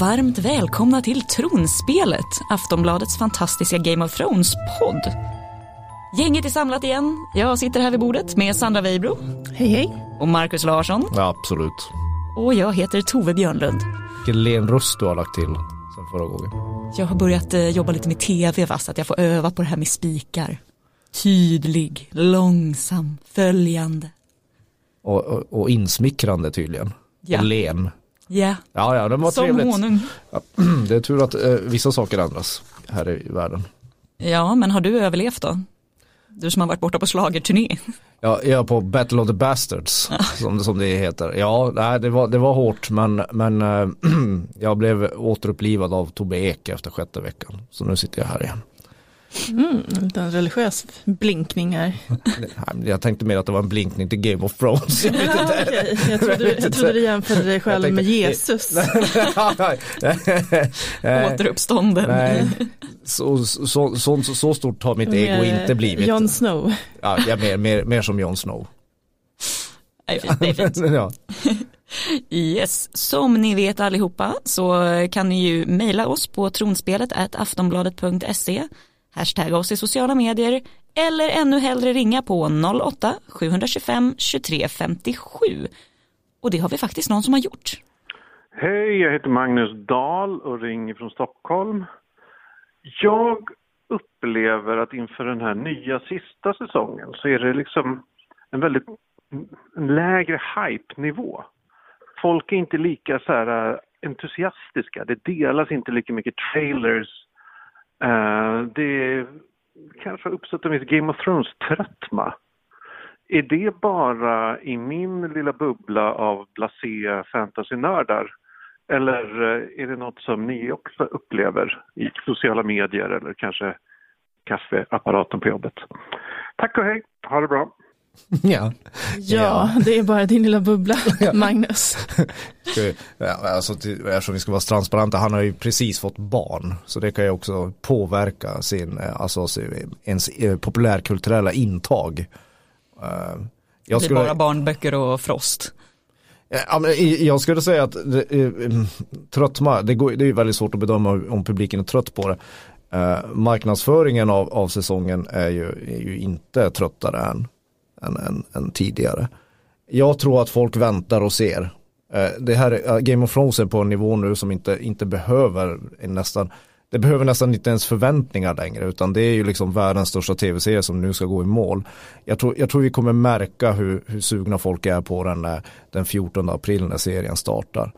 varmt välkomna till Tronspelet, Aftonbladets fantastiska Game of Thrones-podd. Gänget är samlat igen. Jag sitter här vid bordet med Sandra Weibro. Hej hej. Och Marcus Larsson. Ja, absolut. Och jag heter Tove Björnlund. Vilken len röst du har lagt till sen förra gången. Jag har börjat eh, jobba lite med tv va, så att jag får öva på det här med spikar. Tydlig, långsam, följande. Och, och, och insmickrande tydligen. Ja. Och len. Ja, Ja, ja, det var som trevligt. honung. Ja, det är tur att eh, vissa saker ändras här i världen. Ja, men har du överlevt då? Du som har varit borta på schlagerturné. Ja, jag är på Battle of the Bastards som, som det heter. Ja, nej, det, var, det var hårt men, men eh, jag blev återupplivad av Tobbe Ek efter sjätte veckan. Så nu sitter jag här igen. Mm, en liten religiös blinkning här. Jag tänkte mer att det var en blinkning till Game of Thrones. Jag vet Ja, inte. okej. Jag trodde, jag trodde du jämförde dig själv tänkte- med Jesus. Nej. Återuppstånden. Nej, så, så, så, så, stort har mitt ego Med inte blivit. Jon Snow. Ja, mer, mer, mer som Jon Snow. Det är fint. ja. Yes, som ni vet allihopa så kan ni ju mejla oss på tronspelet aftonbladet.se hashtagga oss i sociala medier eller ännu hellre ringa på 08-725 2357. och det har vi faktiskt någon som har gjort. Hej, jag heter Magnus Dahl och ringer från Stockholm. Jag upplever att inför den här nya sista säsongen så är det liksom en väldigt en lägre hype-nivå. Folk är inte lika så här äh, entusiastiska. Det delas inte lika mycket trailers. Eh, det kanske har uppstått en viss Game of Thrones-tröttma. Är det bara i min lilla bubbla av blasé fantasynördar? Eller eh, är det något som ni också upplever i sociala medier eller kanske kaffeapparaten på jobbet? Tack och hej, ha det bra! ja. Ja, det är bara din lilla bubbla, Magnus. Alltså, till, eftersom vi ska vara transparenta, han har ju precis fått barn. Så det kan ju också påverka sin, eh, alltså, ens eh, populärkulturella intag. Eh, jag det är skulle, bara barnböcker och Frost. Ja, men jag skulle säga att det, mm, tröttma, det, går, det är ju väldigt svårt att bedöma om publiken är trött på det. Marknadsföringen av, av säsongen är ju, är ju inte tröttare än, än, än, än tidigare. Jag tror att folk väntar och ser. Eh, det här är- eh, Game of Thrones är på en nivå nu som inte, inte behöver eh, nästan det behöver nästan inte ens förväntningar längre utan det är ju liksom världens största tv-serie som nu ska gå i mål. Jag tror, jag tror vi kommer märka hur, hur sugna folk är på den när, den 14 april när serien startar.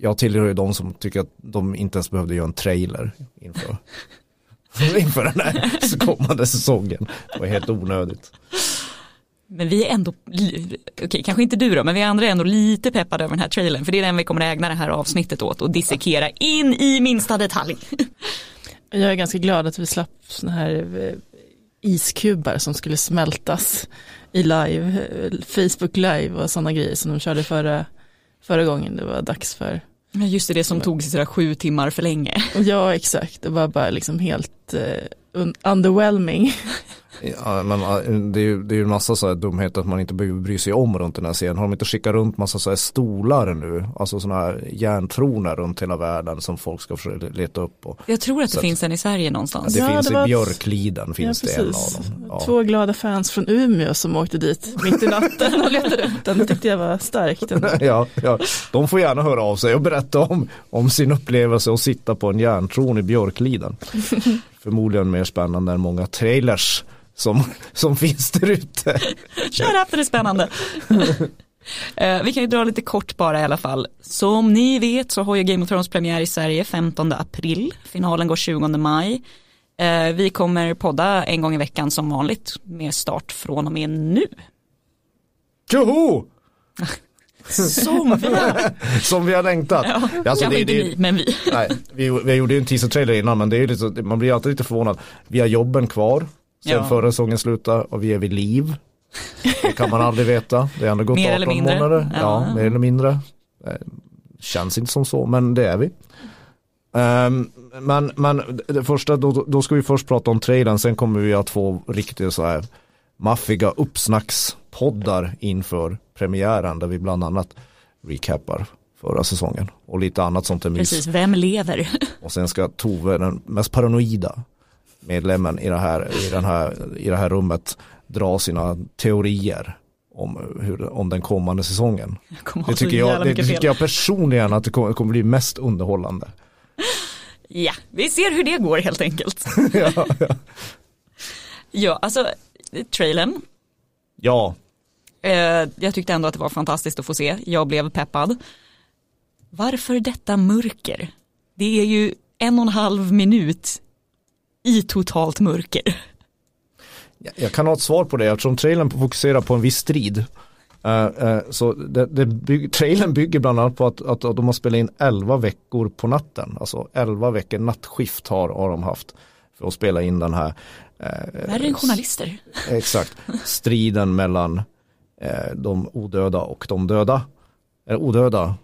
Jag tillhör ju de som tycker att de inte ens behövde göra en trailer inför, inför den här kommande säsongen. Det var helt onödigt. Men vi är ändå, okej kanske inte du då, men vi andra är ändå lite peppade över den här trailern, för det är den vi kommer att ägna det här avsnittet åt och dissekera in i minsta detalj. Jag är ganska glad att vi slapp sådana här eh, iskubar som skulle smältas i live, eh, Facebook live och sådana grejer som de körde förra, förra gången det var dags för. Just det, det som tog sig sådär sju timmar för länge. Ja, exakt, det var bara liksom helt un- underwhelming. Ja, men det är ju det är ju en massa så här dumheter att man inte behöver bry sig om runt den här serien. Har de inte skickat runt massa så här stolar nu? Alltså sådana här järntroner runt hela världen som folk ska försöka leta upp. Och, Jag tror att det finns en i Sverige ja, någonstans. det Ja, finns det i var- Björkliden finns ja, det en av dem. Ja. Två glada fans från Umeå som åkte dit mitt i natten och letade upp den. Det tyckte jag var starkt. Ja, ja, de får gärna höra av sig och berätta om, om sin upplevelse att sitta på en järntron i Björkliden. Förmodligen mer spännande än många trailers som, som finns där ute. Kör upp, det är spännande. Eh, vi kan ju dra lite kort bara i alla fall. Som ni vet så har ju Game of Thrones premiär i Sverige 15 april. Finalen går 20 maj. Eh, vi kommer podda en gång i veckan som vanligt med start från och med nu. Tjoho! Som vi har. Som vi har längtat. Ja, Alltså, kanske det- inte det- ni, men vi. Nej, vi, vi gjorde ju en teaser-trailer innan men det är lite, man blir alltid lite förvånad. Vi har jobben kvar sen Ja. förra säsongen slutade och vi är vid liv. Det kan man aldrig veta. Det har ändå gått Mer 18 eller mindre. månader. Ja. Ja. mer eller mindre. Eh, Känns inte som så, men det är vi. Ehm, men, men det första, då, då ska vi först prata om trailern, sen kommer vi att få riktigt så här maffiga uppsnackspoddar inför premiären där vi bland annat recappar förra säsongen. Och lite annat sånt är mys. Precis, vem lever? Och sen ska Tove, den mest paranoida medlemmen i det här, i den här, i det här rummet, dra sina teorier om, hur, om den kommande säsongen. Det tycker, jag, det tycker jag personligen att det kommer, kommer bli mest underhållande. Ja, vi ser hur det går helt enkelt. ja, ja. Ja, alltså trailern. ja, Eh, jag tyckte ändå att det var fantastiskt att få se. Jag blev peppad. Varför detta mörker? Det är ju en och en halv minut i totalt mörker. jag kan ha ett svar på det eftersom trailern fokuserar på en viss strid. Eh, eh, så det, det bygg, trailern bygger bland annat på att, att, att de har spelat in 11 veckor på natten. Alltså 11 veckor nattskift har, har de haft för att spela in den här. eh, Värre än journalister. Exakt, striden mellan de odöda och de döda. Eller odöda.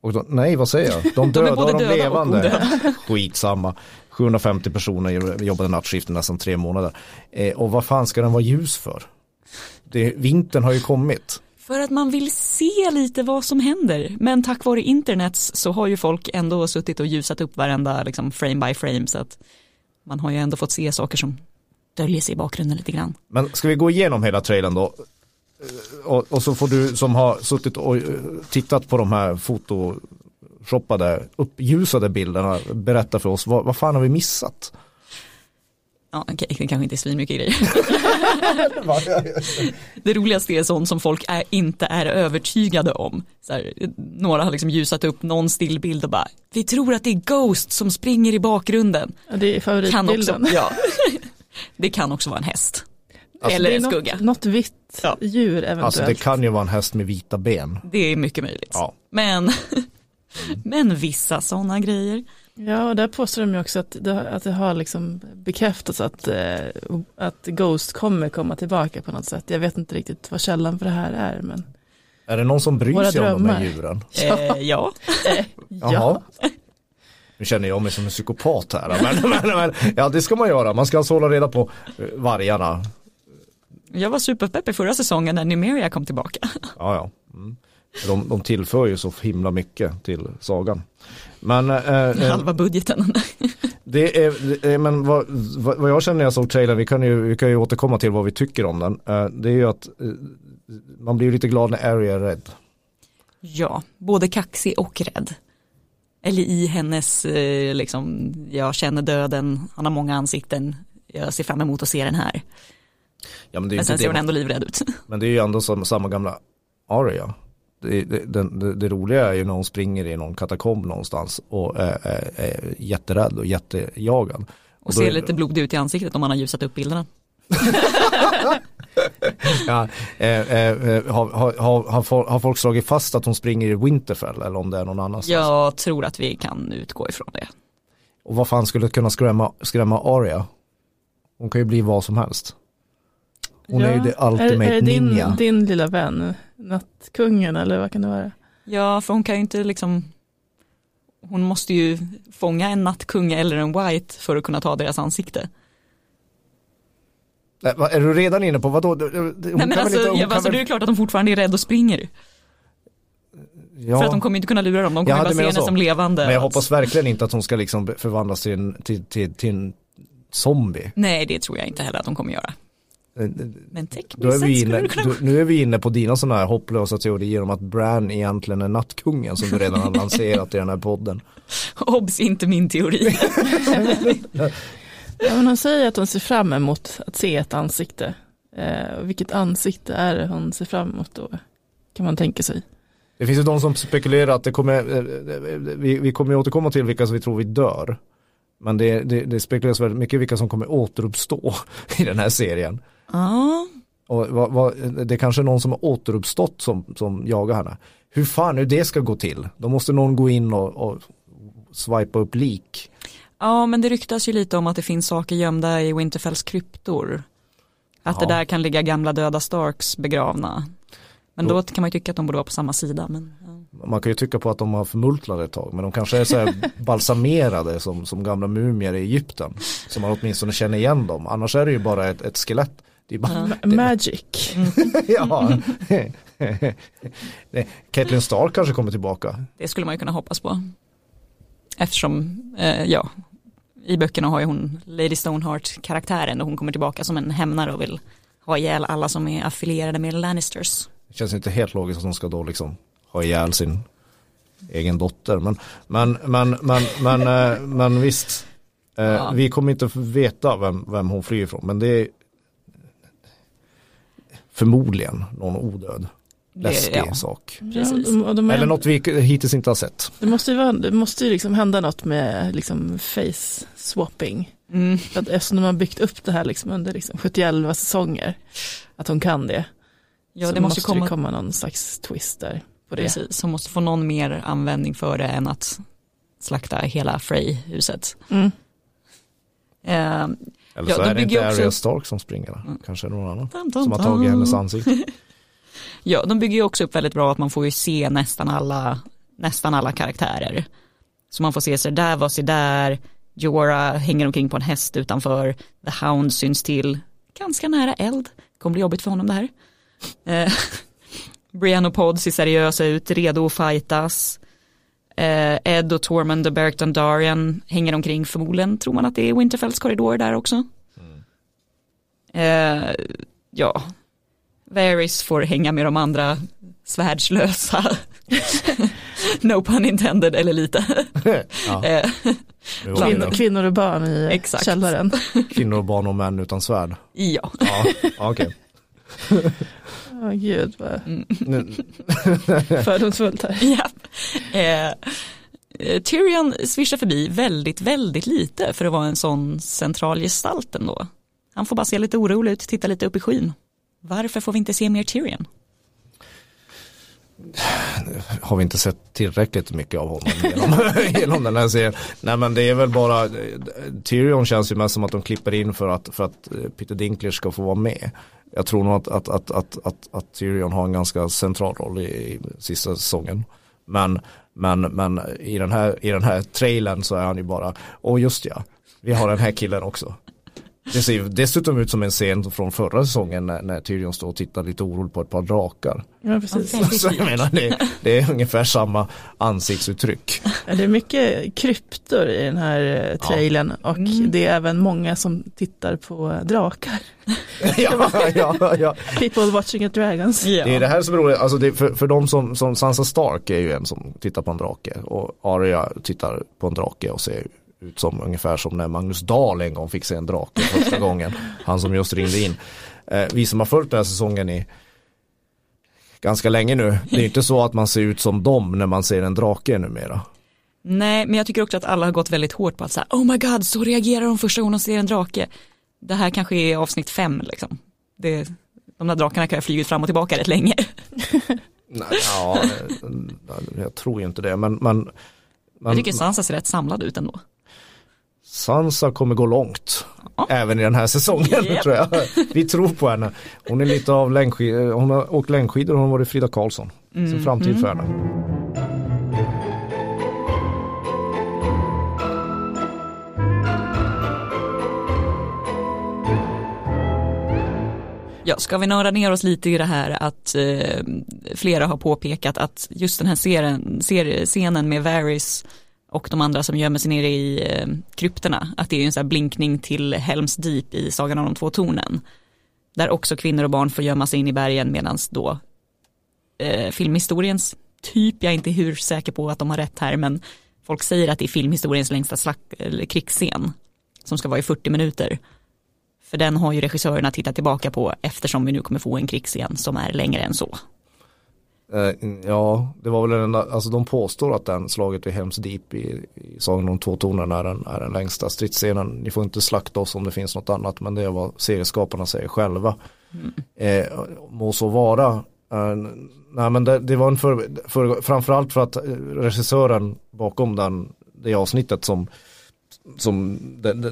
Och de, nej, vad säger jag? De De är döda både och de döda och levande. odöda. Skitsamma. 750 personer jobbade nattskift i nästan tre månader. Eh, och vad fan ska den vara ljus för? Det, vintern har ju kommit. För att man vill se lite vad som händer. Men tack vare internet så har ju folk ändå suttit och ljusat upp varenda liksom, frame by frame. Så att man har ju ändå fått se saker som döljer sig i bakgrunden lite grann. Men ska vi gå igenom hela trailern då? Eh, Och, och så får du som har suttit och eh, tittat på de här photoshoppade, uppljusade bilderna berätta för oss vad, vad fan har vi missat? Ja, okej, det kanske inte är svinmycket grejer. det roligaste är sånt som folk är, inte är övertygade om. Så här, några har liksom ljusat upp någon stillbild och bara, vi tror att det är Ghost som springer i bakgrunden. Ja, det är Kan också, favoritbilden. ja. det kan också vara en häst. Alltså, Eller en något, skugga. Något vitt Ja. djur eventuellt. Alltså det kan ju vara en häst med vita ben. Det är mycket möjligt. Ja. Men, men vissa sådana grejer. Ja, och där påstår de ju också att det, att det har liksom bekräftats att, eh, att Ghost kommer komma tillbaka på något sätt. Jag vet inte riktigt vad källan för det här är, men Är det någon som bryr Våra sig om de här drömmar. djuren? Eh, ja. Jaha. Nu känner jag mig som en psykopat här. Men, men, men, ja det ska man göra, man ska alltså hålla reda på eh, vargarna. Jag var superpeppig förra säsongen när Numeria kom tillbaka. Ja, ja. Mm. De, de tillför ju så himla mycket till sagan. Men, eh, eh, Halva budgeten. det är, det är men vad, vad jag känner när jag såg trailern, vi kan, ju, vi kan ju återkomma till vad vi tycker om den. Eh, det är ju att eh, man blir lite glad när Arya är rädd. Ja, både kaxig och rädd. Eller i hennes, eh, liksom, jag känner döden, han har många ansikten, jag ser fram emot att se den här. Ja, men, Men sen ser hon ändå livrädd ut. Men det är ju ändå som, samma gamla Aria. Det, det, det, roliga är ju när hon springer i någon katakomb någonstans och är, är, är jätterädd och jättejagad. Och då ser är- lite blodig ut i ansiktet om man har ljusat upp bilderna. Ja, eh, eh, har, har, har, har, har folk slagit fast att hon springer i Winterfell eller om det är någon annanstans? Jag tror att vi kan utgå ifrån det. Och vad fan skulle kunna skrämma, skrämma Aria? Hon kan ju bli vad som helst. Hon är ju det ultimate är, är det din, ninja. din lilla vän, nattkungen eller vad kan det vara? Ja, för hon kan ju inte liksom hon måste ju fånga en nattkung eller en white för att kunna ta deras ansikte. Nej, vad- Är du redan inne på vad då? Hon Nej, men alltså, inte- ja, alltså väl- det är klart att de fortfarande är rädda och springer. ja. För att de kommer inte kunna lura dem, de kommer bara se henne som levande. Men jag hoppas verkligen inte att hon ska liksom förvandlas till en, till, till, till en zombie. Nej, det tror jag inte heller att de kommer göra. Eh, Men tekniskt sett vi skulle inne, det kunna då, nu är vi inne på dina sådana här hopplösa teorier om att Bran egentligen är nattkungen som du redan har lanserat i den här podden. Obs, inte min teori. Ja, men hon säger att hon ser fram emot att se ett ansikte. Eh, vilket ansikte är det hon ser fram emot då? Kan man tänka sig. Det finns ju de som spekulerar att det kommer, eh, vi, vi kommer återkomma till vilka som vi tror vi dör. Men det, det, det spekuleras väldigt mycket vilka som kommer återuppstå i den här serien. Ja, Och vad, vad, det är kanske någon som har återuppstått som, som jagar henne. Hur fan hur det ska gå till? Då måste någon gå in och, och swipa upp lik. ja, men det ryktas ju lite om att det finns saker gömda i Winterfells kryptor. Att Ja. det där kan ligga gamla döda Starks begravna. Men då, Då- kan man ju tycka att de borde vara på samma sida. Men, ja. Man kan ju tycka på att de har förmultnat ett tag men de kanske är så här balsamerade som, som gamla mumier i Egypten. Så man åtminstone känner igen dem. Annars är det ju bara ett, ett skelett. Det är bara, Ma- Magic. ja. Caitlyn Stark kanske kommer tillbaka. Det skulle man ju kunna hoppas på. Eftersom, eh, ja, i böckerna har ju hon Lady Stoneheart-karaktären och hon kommer tillbaka som en hämnare och vill ha ihjäl alla som är affilierade med Lannisters. Det känns inte helt logiskt att hon ska då liksom ha ihjäl sin egen dotter. Men, men, men, men, men, eh, men visst, eh, Ja. vi kommer inte veta vem, vem hon flyr ifrån. Men det är förmodligen någon odöd, Det- läskig ja. sak. Är, Eller något vi hittills inte har sett. Det måste ju, vara, det måste ju liksom hända något med liksom face swapping. Mm. För att eftersom de har byggt upp det här liksom under liksom 71 säsonger, att hon kan det, Ja, så det måste, komma, det komma någon slags twist där på det. precis, som måste få någon mer användning för det än att slakta hela Frey-huset. Mm. Eh, Eller så är det inte också- Arya Stark som springer. Mm. Kanske någon annan dum, dum, som har tagit hennes ansikte. Ja, de bygger ju också upp väldigt bra att man får ju se nästan alla, nästan alla karaktärer. Så man får se så där var så där, Jorah hänger omkring på en häst utanför, The Hound syns till, ganska nära eld, kommer bli jobbigt för honom det här. Eh, Brienne och Pod ser seriösa ut, redo att fightas. Eh, Ed och Tormund och Beric Dondarrion hänger omkring förmodligen, tror man att det är Winterfells korridor där också. Eh, ja, Varys får hänga med de andra svärdslösa. no pun intended eller lite. Ja, Eh, Kvinnor, och barn i Exakt. källaren. Kvinnor och barn och män utan svärd. ja, Ja, ja, okej. Åh gud vad Nu- fördomsfullt här. ja. Eh, eh, Tyrion svischar förbi väldigt, väldigt lite för att vara en sån central gestalt ändå. Han får bara se lite orolig ut, titta lite upp i skyn. Varför får vi inte se mer Tyrion? har vi inte sett tillräckligt mycket av honom genom, genom den här serien. Nej men det är väl bara, Tyrion känns ju mest som att de klipper in för att, för att eh, Peter Dinklage ska få vara med. Jag tror nog att, att, att, att, att, att Tyrion har en ganska central roll i, i sista säsongen. Men, men, men i, den här, i den här trailern så är han ju bara, åh just ja, vi har den här killen också. Det ser dessutom ut som en scen från förra säsongen när, när Tyrion står och tittar lite oroligt på ett par drakar. Ja, precis. Så jag menar det, det är ungefär samma ansiktsuttryck. Ja, Det är mycket kryptor i den här eh, trailern och Mm. det är även många som tittar på drakar. ja, ja, ja. People watching at dragons. Ja. Det är det här som är roligt, alltså det, för, för de som, som Sansa Stark är ju en som tittar på en drake och Arya tittar på en drake och ser ut som ungefär som när Magnus Dahl en gång fick se en drake första gången. Han som just ringde in. Eh, vi som har följt den här säsongen i ganska länge nu, det är inte så att man ser ut som dem när man ser en drake numera. Nej, men jag tycker också att alla har gått väldigt hårt på att säga, oh my god, så reagerar de första gången de ser en drake. Det här kanske är avsnitt fem liksom. Det, de där drakarna kan ha flugit fram och tillbaka rätt länge. Nej, ja, eh, jag tror inte det, men, men, men Jag tycker Sansa ser rätt samlad ut ändå. Sansa kommer gå långt. Ja. Även i den här säsongen Japp. tror jag. Vi tror på henne. Hon är lite av längdskidor, hon har åkt längdskidor och hon har varit Frida Karlsson. Sin framtid för henne. Ja, ska vi nörda ner oss lite i det här att eh, flera har påpekat att just den här serien, serie, scenen med Varys och de andra som gömmer sig nere i eh, krypterna, att det är en sån här blinkning till Helms Deep i Sagan om de två tornen. Där också kvinnor och barn får gömma sig in i bergen medan då eh, filmhistoriens typ, jag är inte hur säker på att de har rätt här, men folk säger att det är filmhistoriens längsta slack, eller krigsscen som ska vara i 40 minuter. För den har ju regissörerna tittat tillbaka på eftersom vi nu kommer få en krigsscen som är längre än så. Eh, Ja, det var väl den, alltså de påstår att den slaget vid Helms Deep i, i Sagan om två tornen är den, är den längsta stridsscenen. Ni får inte slakta oss om det finns något annat, men det är vad serieskaparna säger själva. Eh, må så vara. Eh, nej men det, det var en för, för, framförallt för att eh, regissören bakom den, det avsnittet som som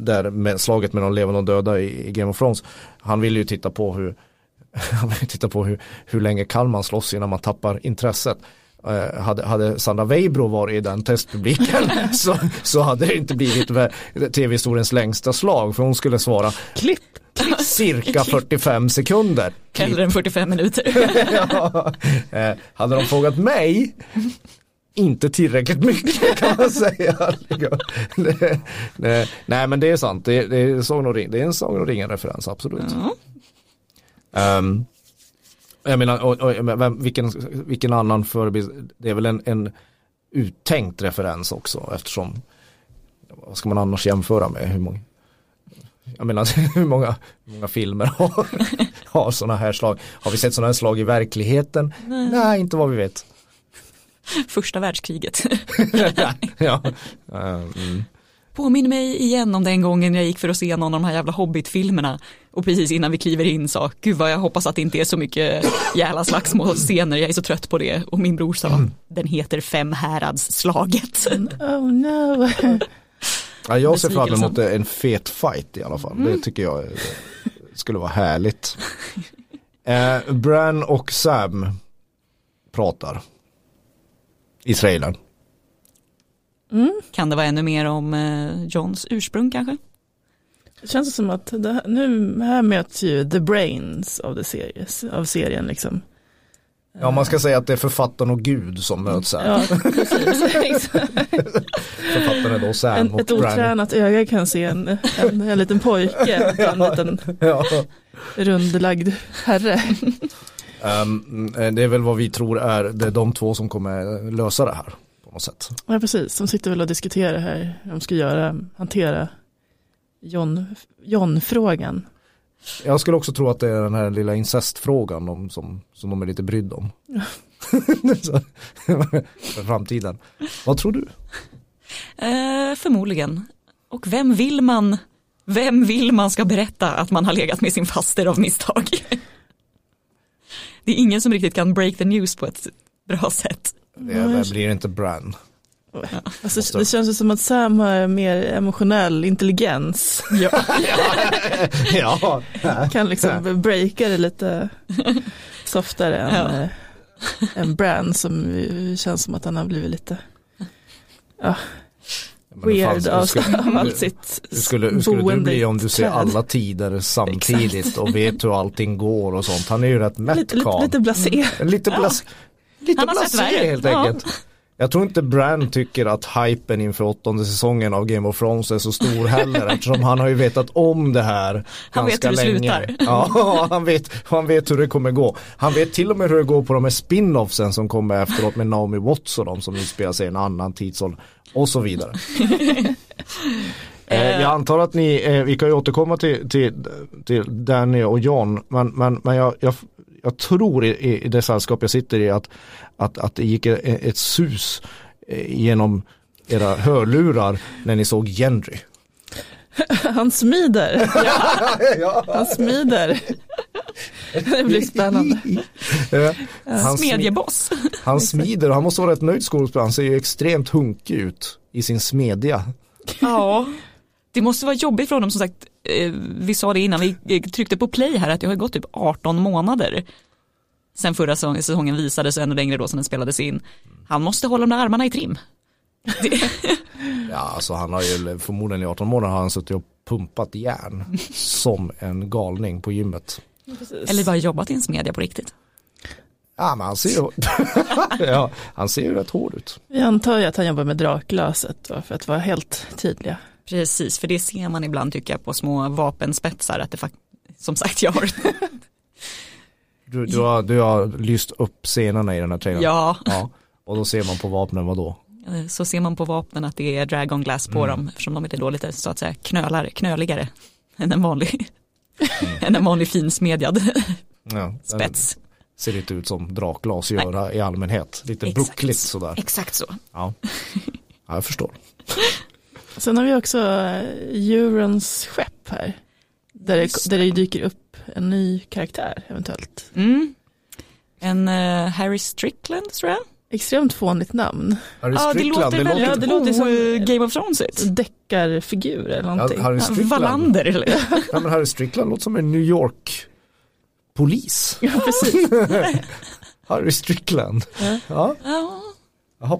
där med slaget med de levande och döda i, i Game of Thrones. Han ville ju titta på hur han vill titta på hur, hur länge kan man slåss innan man tappar intresset. Eh, hade, hade Sandra Weibro varit i den testpubliken så, så hade det inte blivit tv-historiens längsta slag för hon skulle svara Klipp, klipp, cirka 45 sekunder. Hellre än 45 minuter. ja. eh, hade de frågat mig, inte tillräckligt mycket kan man säga. nej men det är sant, det, det är, Sagan och ring, det är en Sagan och ringen-referens, absolut. Ja. Um, jag menar, och, och, men vilken, vilken annan förebild, det är väl en, en uttänkt referens också eftersom, vad ska man annars jämföra med, hur många, jag menar hur många, hur många filmer har, har sådana här slag, har vi sett sådana här slag i verkligheten? Nej, Nej inte vad vi vet. Första världskriget. ja. Mm. Påminn mig igen om den gången jag gick för att se någon av de här jävla Hobbit-filmerna och precis innan vi kliver in sa, gud vad jag hoppas att det inte är så mycket jävla slagsmålscener, jag är så trött på det. Och min bror sa, mm. den heter Femhäradsslaget. Oh no. Ja, jag ser fram emot en fet fight i alla fall, mm. det tycker jag skulle vara härligt. Eh, Bran och Sam pratar i trailern. Mm. Kan det vara ännu mer om eh, Johns ursprung kanske? Det känns som att det, nu här möts ju the brains av, the series, av serien liksom. Ja man ska säga att det är författaren och Gud som möts här. Ja, författaren är då Sam en, och Ett otränat öga kan se en, en, en liten pojke, en liten ja. rundlagd herre. Um, det är väl vad vi tror är, det är de två som kommer lösa det här på något sätt. Ja precis, de sitter väl och diskuterar här hur de ska göra, hantera John, John-frågan. Jag skulle också tro att det är den här lilla incestfrågan de, som, som de är lite brydd om. Ja. för framtiden. Vad tror du? Eh, förmodligen. Och vem vill man vem vill man ska berätta att man har legat med sin faster av misstag? Det är ingen som riktigt kan break the news på ett bra sätt. Det blir inte Bran. Ja. Alltså, det känns som att Sam har mer emotionell intelligens. Ja. ja. Kan liksom breaka det lite softare än, ja. än Bran som känns som att han har blivit lite ja, weird av, av allt sitt hur skulle, hur skulle du bli om du ser alla tider samtidigt och vet hur allting går och sånt. Han är ju rätt mätt lite, lite, lite blasé. Mm. Lite, blas, lite blasé helt enkelt. Jag tror inte Brand tycker att hypen inför åttonde säsongen av Game of Thrones är så stor heller eftersom han har ju vetat om det här han ganska länge. Han vet hur det slutar. Ja, han vet, han vet hur det kommer gå. Han vet till och med hur det går på de här spin-offsen som kommer efteråt med Naomi Watts och de som utspelar sig i en annan tidsålder och så vidare. Eh, jag antar att ni, eh, vi kan ju återkomma till, till, till Danny och John, men, men, men jag, jag, jag tror i, i det sällskap jag sitter i att, att, att det gick ett, ett sus eh, genom era hörlurar när ni såg Gendry. Han smider. Ja. Han smider. Det blir spännande. Han Smedjeboss. Han smider och han måste vara rätt nöjd skådespelare. Han ser ju extremt hunkig ut i sin smedja. Ja, det måste vara jobbigt för honom som sagt. Eh, vi sa det innan vi tryckte på play här att det har gått typ 18 månader sen förra säsongen visades ännu längre då som den spelades in. Han måste hålla de där armarna i trim. ja, alltså han har ju förmodligen i 18 månader har han suttit och pumpat järn som en galning på gymmet. Precis. Eller bara jobbat i en smedja på riktigt. Ja, men han ser ju, ja, han ser ju rätt hård ut. Vi antar ju att han jobbar med draklöset för att vara helt tydliga. Precis, för det ser man ibland tycker jag på små vapenspetsar att det faktiskt, som sagt jag har du, du, har, du har lyst upp scenerna i den här trailern? Ja. ja. Och då ser man på vapnen vad då? Så ser man på vapnen att det är dragon glass på mm. dem eftersom de är då lite så att säga knölare, knöligare än en vanlig, mm. än en vanlig finsmedjad ja, spets. Ser lite ut som drakglas gör Nej. i allmänhet, lite Exakt. buckligt sådär. Exakt så. Ja, ja jag förstår. Sen har vi också Eurons skepp här. Där det, där det dyker upp en ny karaktär eventuellt. Mm. En uh, Harry Strickland tror jag. Extremt fånigt namn. Harry ja, det låter, det låter, ja, det låter som Game of Thrones. Deckarfigur eller någonting. Ja, Harry Strickland. Wallander eller? ja, men Harry Strickland låter som en New York polis. Ja, precis. Harry Strickland. Ja. ja. Jaha.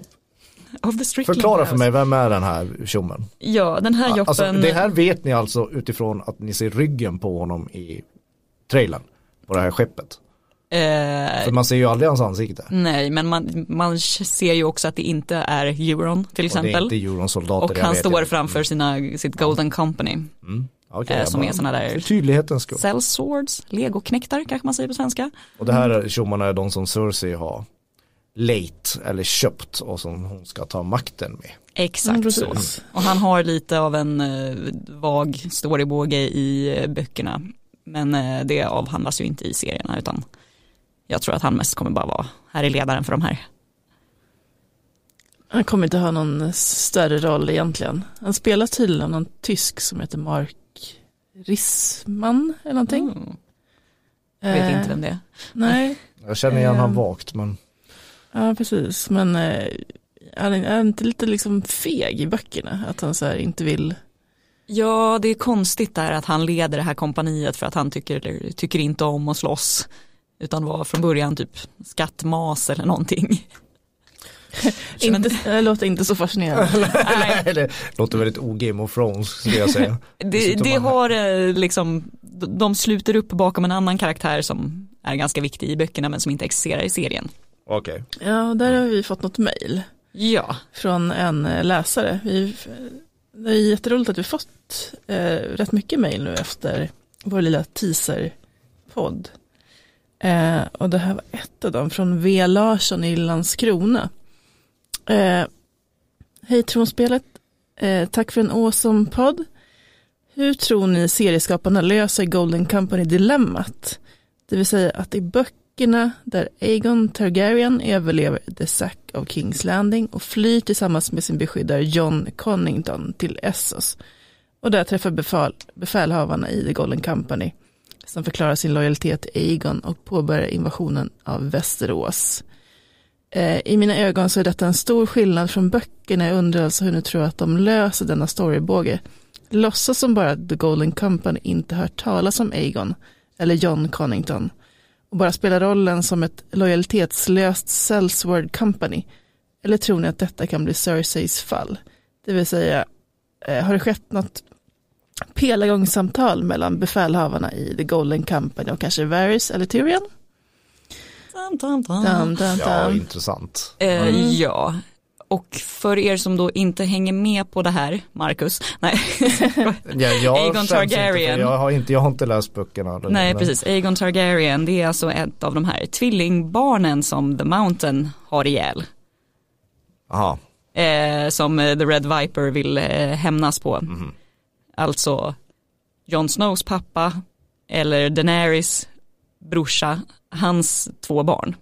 Of the Strickland Förklara för House. mig, vem är den här tjommen? Ja, den här joppen. Alltså, det här vet ni alltså utifrån att ni ser ryggen på honom i trailern. På det här skeppet. eh, För man ser ju aldrig hans ansikte. nej, men man, man ser ju också att det inte är Euron till Och det är exempel. inte Euron-soldater. Och jag han står framför sina, sitt Golden Company. Mm. Okej, eh, som är såna där- För tydlighetens skull. Cell swords, legoknektar kanske man säger på svenska. Och det här tjommarna är de som Cersei har late eller köpt och som hon ska ta makten med. Exakt Mm, så. precis. Och han har lite av en eh, vag storybåge i eh, böckerna. Men eh, det avhandlas ju inte i serierna utan jag tror att han mest kommer bara vara, här är ledaren för de här. Han kommer inte ha någon större roll egentligen. Han spelar tydligen någon tysk som heter Mark Rissman eller någonting. Mm. Jag vet Eh, inte vem det är. Nej, Jag känner igen han Ehm. vagt men ja precis. Men eh, han är han inte lite liksom feg i böckerna? Att han så här inte vill. Ja, det är konstigt där att han leder det här kompaniet för att han tycker, tycker inte om att slåss. Utan var från början typ skattmas eller någonting. Inte, det låter inte så fascinerande. Nej, det låter väldigt o-Game of Thrones skulle jag säga. det, det har eh, liksom, de sluter upp bakom en annan karaktär som är ganska viktig i böckerna men som inte existerar i serien. Okej. Ja, och där har vi fått något mejl Ja, från en eh, läsare. Vi, det är jätteroligt att vi fått eh, rätt mycket mejl nu efter vår lilla teaser-podd. Eh, och det här var ett av dem från V. Larsson i Landskrona. Eh, Hej Tronspelet, eh, tack för en awesome podd. Hur tror ni serieskaparna löser Golden Company-dilemmat? Det vill säga att i böckerna där Aegon Targaryen överlever The Sack of King's Landing och flyr tillsammans med sin beskyddare John Connington till Essos. Och där träffar befäl, befälhavarna i The Golden Company som förklarar sin lojalitet till Aegon och påbörjar invasionen av Västerås. Eh, I mina ögon så är detta en stor skillnad från böckerna. Jag undrar alltså hur ni tror att de löser denna storybåge. Låtsas som bara att The Golden Company inte hört talas om Aegon eller John Connington och bara spela rollen som ett lojalitetslöst Sellsword Company. Eller tror ni att detta kan bli Cerseis fall? Det vill säga, eh, har det skett något pelargångssamtal mellan befälhavarna i The Golden Company och kanske Varys eller Tyrion? Tam, tam, tam. Dun, dun, Ja, intressant. Eh, Mm. Ja, och för er som då inte hänger med på det här, Marcus, nej, Ja, jag Aegon skäms inte, Targaryen. Jag har inte, jag har inte läst böckerna. nej Men- precis, Aegon Targaryen, det är alltså ett av de här tvillingbarnen som The Mountain har ihjäl. Aha. Eh, som eh, The Red Viper vill eh, hämnas på. Mhm. Alltså Jon Snows pappa eller Daenerys brorsa, hans två barn.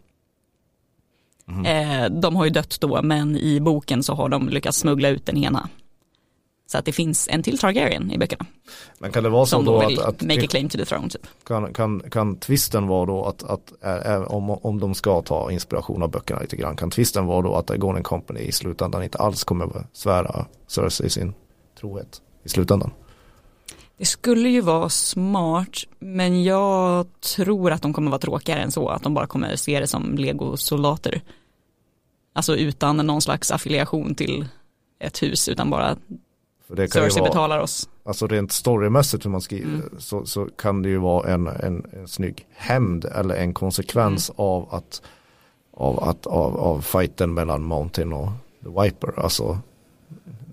Mhm. Eh, de har ju dött då men i boken så har de lyckats smuggla ut den ena. Så att det finns en till Targaryen i böckerna. Men kan det vara så då att, att make a claim to the throne typ. kan, kan, kan twisten vara då att, att äh, äh, om, om de ska ta inspiration av böckerna lite grann, kan twisten vara då att Golden Company i slutändan inte alls kommer svära Cersei sin trohet i slutändan? Det skulle ju vara smart men jag tror att de kommer vara tråkigare än så. Att de bara kommer se det som legosoldater. Alltså utan någon slags affiliation till ett hus utan bara Cersei vara, betalar oss. alltså rent storymässigt hur man skriver Mm. så, så kan det ju vara en, en, en snygg hämnd eller en konsekvens Mm. av att av, att, av, av fighten mellan Mountain och The Viper. Alltså,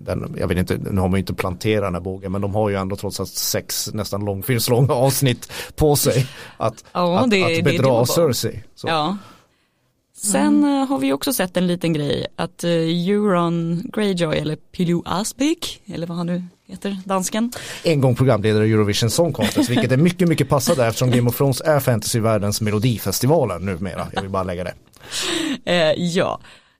den, jag vet inte, nu har man ju inte planterat den här bågen men de har ju ändå trots allt sex nästan långfilmslånga avsnitt på sig att, Ja, att, det, att det bedra doable. Cersei. Så. Ja. Sen eh, har vi också sett en liten grej att uh, Euron Greyjoy eller Pilou Asbæk eller vad han nu heter, dansken. En gång programledare i Eurovision Song Contest vilket är mycket mycket passande eftersom Game of Thrones är fantasyvärldens melodifestivaler numera. Jag vill bara lägga det. Eh, ja,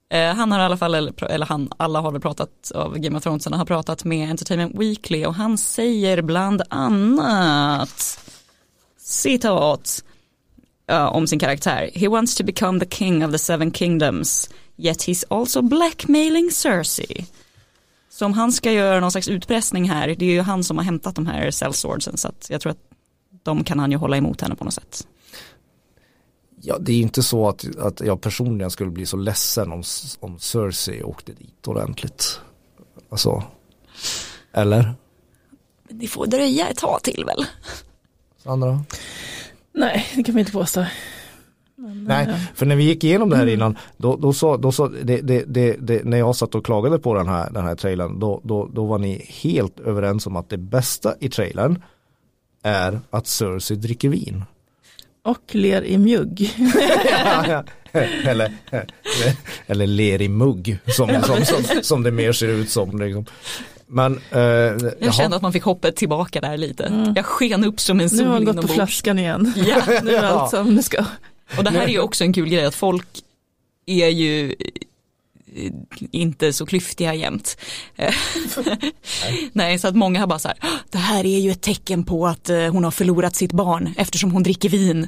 eh, han har i alla fall, eller, eller han, alla har väl pratat av Game of Thrones, han har pratat med Entertainment Weekly och han säger bland annat citat eh, om sin karaktär. He wants to become the king of the seven kingdoms yet he's also blackmailing Cersei. Så om han ska göra någon slags utpressning här, det är ju han som har hämtat de här sellswordsen så att jag tror att de kan han ju hålla emot henne på något sätt. Ja, det är inte så att, att jag personligen skulle bli så ledsen om, om Cersei åkte dit ordentligt. Alltså, eller? Det får dröja ett tag till väl? Sandra? Nej, det kan vi inte påstå. Men, Nej, för när vi gick igenom det här innan, då, då sa, då sa det, det, det, det, när jag satt och klagade på den här, den här trailern, då, då, då var ni helt överens om att det bästa i trailern är att Cersei dricker vin. Och ler i mjugg. eller, eller ler i mugg som, som, som, som det mer ser ut som. Liksom. Men, eh, jag kände att man fick hoppet tillbaka där lite. Mm. Jag sken upp som en sol Nu har han gått på flaskan igen. Ja. nu är allt som det ska. Och det här är ju också en kul grej att folk är ju inte så klyftiga jämt. Nej, så att många har bara så här, det här är ju ett tecken på att eh, hon har förlorat sitt barn eftersom hon dricker vin.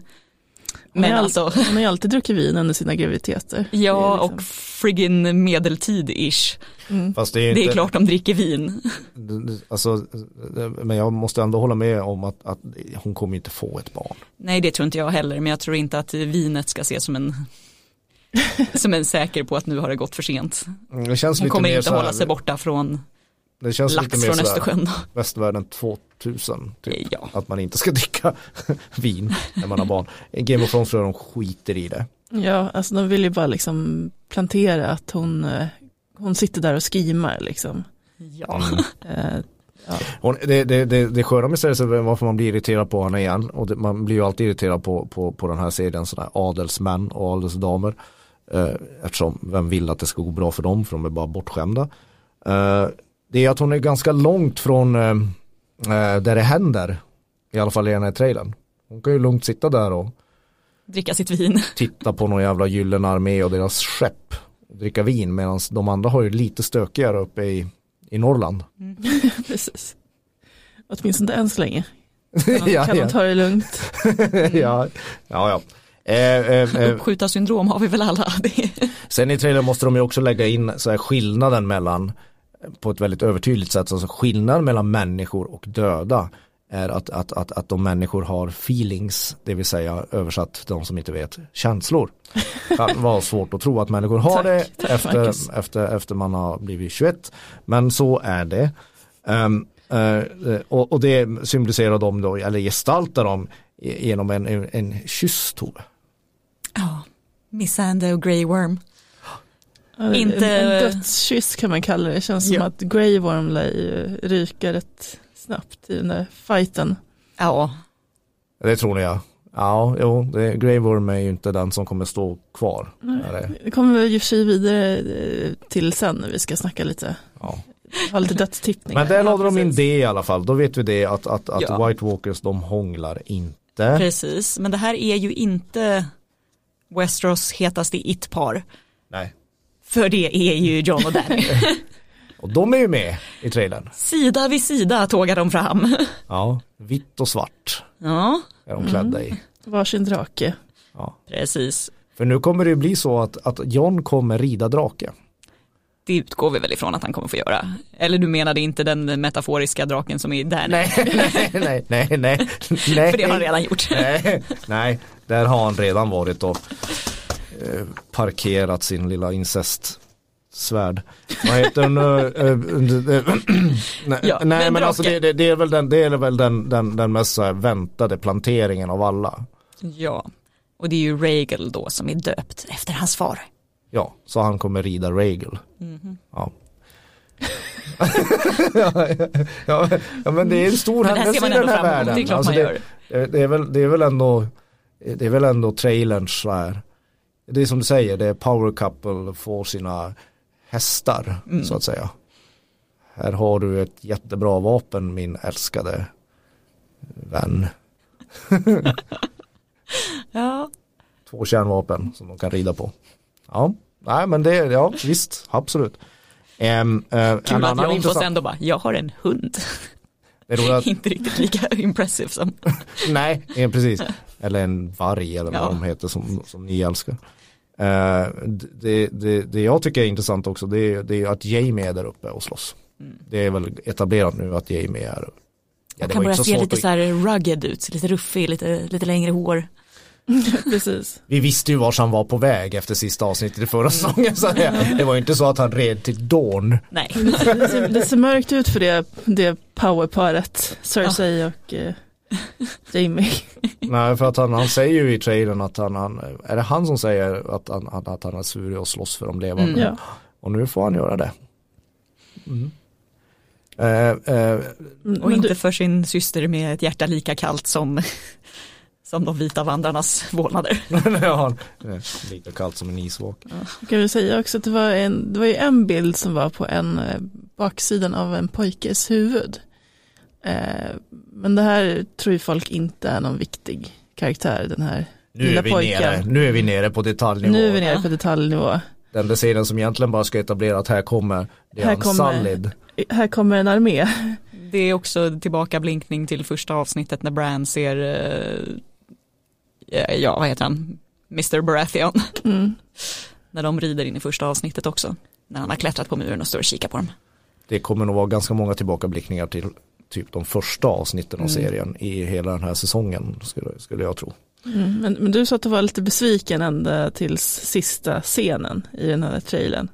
Men hon, alltså, hon har ju alltid druckit vin under sina graviditeter. Ja, liksom. och friggin medeltid-ish. Mm. Fast det är, inte, det är klart de dricker vin. Alltså, men jag måste ändå hålla med om att, att hon kommer inte få ett barn. Nej, det tror inte jag heller, men jag tror inte att vinet ska ses som en som en säker på att nu har det gått för sent. Mm, det känns hon kommer inte här, hålla sig borta från det känns lax lite mer från Östersjön. Västvärlden 2000, typ. ja. att man inte ska dricka vin när man har barn. Game of Thrones tror jag de skiter i det. Ja, alltså de vill ju bara liksom plantera att hon, eh, hon sitter där och skimar liksom. Ja. Mm. Ja. Hon, det, det, det, det sköna med serien är varför man blir irriterad på henne igen och det, man blir ju alltid irriterad på, på, på den här serien sådana adelsmän och adelsdamer eh, eftersom vem vill att det ska gå bra för dem för de är bara bortskämda eh, det är att hon är ganska långt från eh, eh där det händer i alla fall i den här trailern hon kan ju lugnt sitta där och dricka sitt vin titta på någon jävla gyllene armé och deras skepp och dricka vin medan de andra har ju lite stökigare uppe i i Norrland. Mm. Precis. Åtminstone än så länge. Kan, ja, kan ja. de ta det lugnt? ja, ja, ja. Eh, eh, eh. Uppskjutarsyndrom har vi väl alla. Sen i trailern måste de ju också lägga in så här skillnaden mellan på ett väldigt övertydligt sätt, alltså skillnaden mellan människor och döda är att, att, att, att de människor har feelings, det vill säga översatt de som inte vet, känslor. Det vara svårt att tro att människor har tack, det tack, efter, efter, efter man har blivit 21. Men så är det. Um, uh, och, och, det symboliserar de då, eller gestaltar de genom en, en, en kyss Tove. Ja, Missandei och Grey Worm. Inte... En, en dödskyss kan man kalla det. Det känns ja. som att Grey Worm lär ryka rätt snabbt i den där fighten. Ja. Det tror ni ja. Ja, jo, det, Grey Worm är ju inte den som kommer stå kvar. Det kommer vi ju sig vidare eh, till sen när vi ska snacka lite. Ja. Ha lite dödstippningar. Men där lade de in det i alla fall. Då vet vi det att, att, att ja. White Walkers de hånglar inte. Precis, men det här är ju inte Westeros hetaste it-par. Nej. För det är ju John och Danny. Och de är ju med i trailern. Sida vid sida tågar de fram. Ja, vitt och svart. Ja. Är de klädda i. Mm. Varsin drake. Ja. Precis. För nu kommer det ju bli så att, att John kommer rida drake. Det utgår vi väl ifrån att han kommer få göra. Eller du menade inte den metaforiska draken som är där? Nej, nej, nej, nej, nej. nej. För det har han redan gjort. Nej, nej, där har han redan varit och eh, parkerat sin lilla incest svärd. Vad heter den? nej, ja, nej men alltså det, det, det, är väl den, det är väl den, den, den mest väntade planteringen av alla. Ja, och det är ju Regal då som är döpt efter hans far. Ja, så han kommer rida Regal. Mm -hmm. Ja. ja, ja, men det är en stor händelse i den här världen. Det är, alltså det, det, är väl, det är väl ändå det är väl ändå trailerns så här. Det är som du säger, det är power couple får sina hästar mm. så att säga. Här har du ett jättebra vapen min älskade vän. ja. Två kärnvapen som de kan rida på. Ja, nej men det, ja visst, absolut. Um, uh, Kul att John får ändå bara, jag har en hund. Att... Inte riktigt lika impressive som. nej, precis. Eller en varg eller vad ja. de heter som, som ni älskar. Uh, det, det, det jag tycker är intressant också det är, det är att Jamie är där uppe och slåss. Mm. Det är väl etablerat nu att Jamie är ja, det kan börja se lite att... så här rugged ut, lite ruffig, lite, lite längre hår. Precis. Vi visste ju vars han var på väg efter sista avsnittet i förra säsongen. Så det, det var ju inte så att han red till Dawn. Nej. Det ser, det ser mörkt ut för det, det powerparet, Cersei och eh, Jamie. Nej, för att han, han säger ju i trailern att han, han, är det han som säger att han, att att han är sur och slåss för de levande? Mm. Ja. Och nu får han göra det. Mm. Eh, eh, Mm, Och inte du, för sin syster med ett hjärta lika kallt som, som de vita vandrarnas vålnader. ja, lika kallt som en isvak. kan vi säga också att det var, en, det var ju en bild som var på en eh, baksidan av en pojkes huvud. Eh, men det här tror ju folk inte är någon viktig karaktär, den här Nu lilla är, vi pojken. nere, nu är vi nere på detaljnivå. Nu är vi nere Ja. på detaljnivå. Den där serien som egentligen bara ska etablera att här kommer det är Här en kommer- Sallid. Här kommer en armé. Det är också tillbaka blinkning till första avsnittet när Bran ser, eh, ja vad heter han, Mr. Baratheon. Mm. När de rider in i första avsnittet också. När han har klättrat på muren och står och kikar på dem. Det kommer nog vara ganska många tillbakablickningar till typ de första avsnitten av Mm. serien i hela den här säsongen skulle, skulle jag tro. Mm. Men, men du sa att du var lite besviken ända tills sista scenen i den här trailern.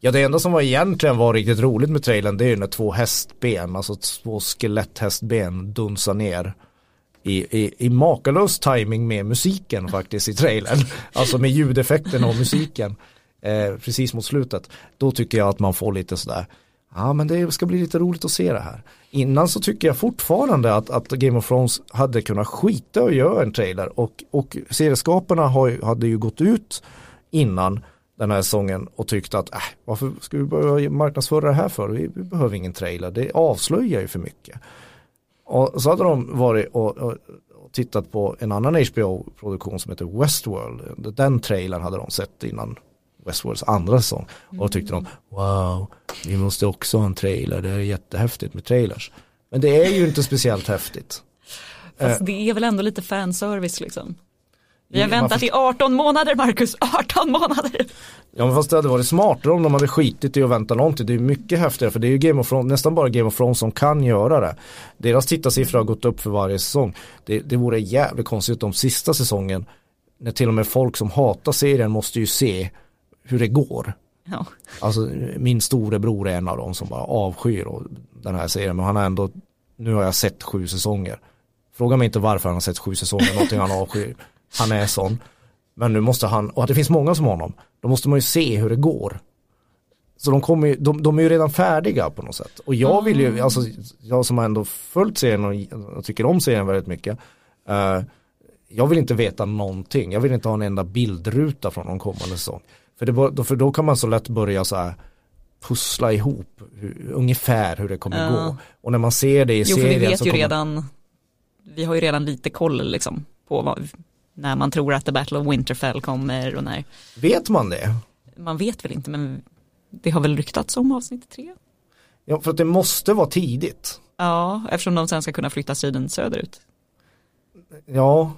Ja det enda som var egentligen var riktigt roligt med trailern det är ju när två hästben, alltså två skeletthästben dunsar ner i, i, i makalös timing med musiken faktiskt i trailern. Alltså med ljudeffekterna och musiken. Eh, precis mot slutet. Då tycker jag att man får lite sådär, ja men det ska bli lite roligt att se det här. Innan så tycker jag fortfarande att, att Game of Thrones hade kunnat skita och göra en trailer och, och serieskaparna har, hade ju gått ut innan den här säsongen och tyckte att äh, varför ska vi börja marknadsföra det här för? Vi, vi behöver ingen trailer, det avslöjar ju för mycket. Och så hade de varit och, och, och tittat på en annan HBO-produktion som heter Westworld. Den trailern hade de sett innan Westworlds andra säsong. Och tyckte de, wow, vi måste också ha en trailer, det är jättehäftigt med trailers. Men det är ju inte speciellt häftigt. Fast det är väl ändå lite fanservice liksom. Vi har väntat i 18 månader Marcus, 18 månader. Ja men fast det hade varit smartare om de hade skitit i att vänta någonting. Det är mycket häftigare för det är ju Game of Thrones, nästan bara Game of Thrones som kan göra det. Deras tittarsiffror har gått upp för varje säsong. Det, det vore jävligt konstigt om sista säsongen, när till och med folk som hatar serien måste ju se hur det går. Ja. Alltså min storebror är en av dem som bara avskyr och den här serien men han har ändå, nu har jag sett sju säsonger. Fråga mig inte varför han har sett sju säsonger, någonting han avskyr. Han är sån. Men nu måste han, och att det finns många som honom, då måste man ju se hur det går. Så de, kommer, ju- de, de är ju redan färdiga på något sätt. Och jag vill ju, alltså jag som har ändå följt serien och, och tycker om serien väldigt mycket. eh, jag vill inte veta någonting, jag vill inte ha en enda bildruta från någon kommande säsong. För, det, för då kan man så lätt börja så här pussla ihop hur, ungefär hur det kommer Ja. gå. Och när man ser det i Jo för serien vi vet ju kommer, redan, vi har ju redan lite koll liksom på vad, när man tror att The Battle of Winterfell kommer och när, Vet man det? man vet väl inte men det har väl ryktats om avsnitt tre? Ja, för att det måste vara tidigt. Ja, eftersom de sen ska kunna flytta striden söderut. Ja,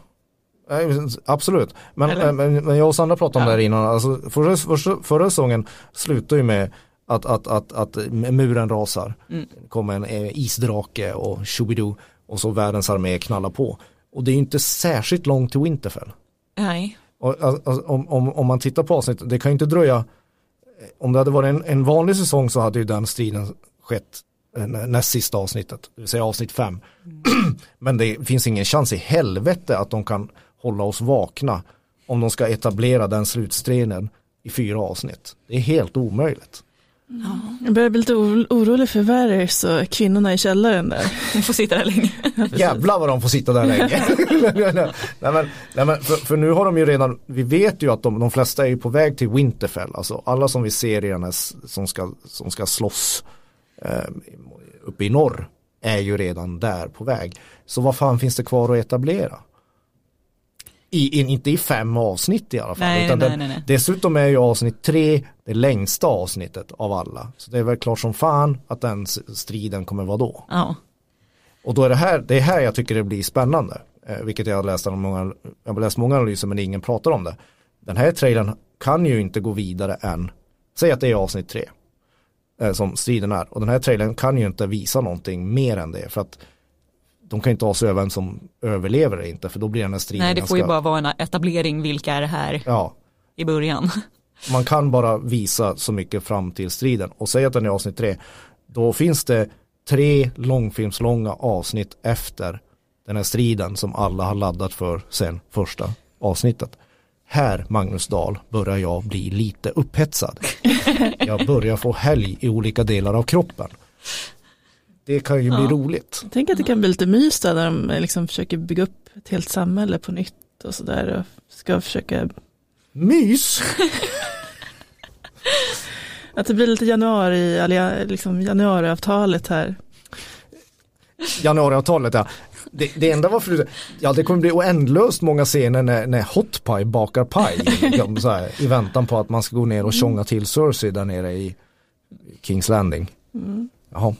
absolut. Men, men, men jag och Sandra pratade om Ja. det här innan. Alltså, förra, förra, förra säsongen slutade ju med att, att, att, att muren rasar. Mm. Kommer en eh, isdrake och shubidoo och så världens armé knallar på. Och det är inte särskilt långt till Winterfell. Nej, Och, alltså, om, om, om man tittar på avsnittet, det kan ju inte dröja, om det hade varit en, en vanlig säsong så hade ju den striden skett eh, nä- näst sista avsnittet, det vill säga avsnitt fem. Men det finns ingen chans i helvete att de kan hålla oss vakna om de ska etablera den slutstriden i fyra avsnitt. Det är helt omöjligt. Jag börjar bli lite oro- orolig för Varys och kvinnorna i källaren där. vi får sitta där länge. Jävlar vad de får sitta där länge. nej, men, nej, men för, för nu har de ju redan, vi vet ju att de, de flesta är på väg till Winterfell. Alltså alla som vi ser i den här, som ska, som ska slåss eh, uppe i norr är ju redan där på väg. Så vad fan finns det kvar att etablera? I, in, inte i fem avsnitt i alla fall. Nej, utan nej, den, nej, nej. Dessutom är ju avsnitt tre det längsta avsnittet av alla. Så det är väl klart som fan att den striden kommer vara då. Ja, Och då är det här, det är här jag tycker det blir spännande. Eh, vilket jag har läst många, jag har läst många analyser men ingen pratar om det. Den här trailern kan ju inte gå vidare än, säg att det är avsnitt tre. Eh, som striden är. Och den här trailern kan ju inte visa någonting mer än det. För att de kan inte avslöja vem som överlever eller inte för då blir den här striden Nej det får ju bara vara en etablering, vilka är det här Ja, i början. Man kan bara visa så mycket fram till striden och säg att den är avsnitt tre då finns det tre långfilmslånga avsnitt efter den här striden som alla har laddat för sen första avsnittet. Här, Magnus Dahl, börjar jag bli lite upphetsad. Jag börjar få helg i olika delar av kroppen. Det kan ju bli Ja. roligt. Tänk att det kan bli lite mys där när de eh, liksom försöker bygga upp ett helt samhälle på nytt och sådär och ska försöka Mys! Att det blir lite januari, liksom januariavtalet här. Januariavtalet ja. Det, det enda var för ja det kommer bli oändlöst många scener när, när Hot Pie bakar paj liksom, så här, i väntan på att man ska gå ner och tjonga till Cersei där nere i Kings Landing. Jaha.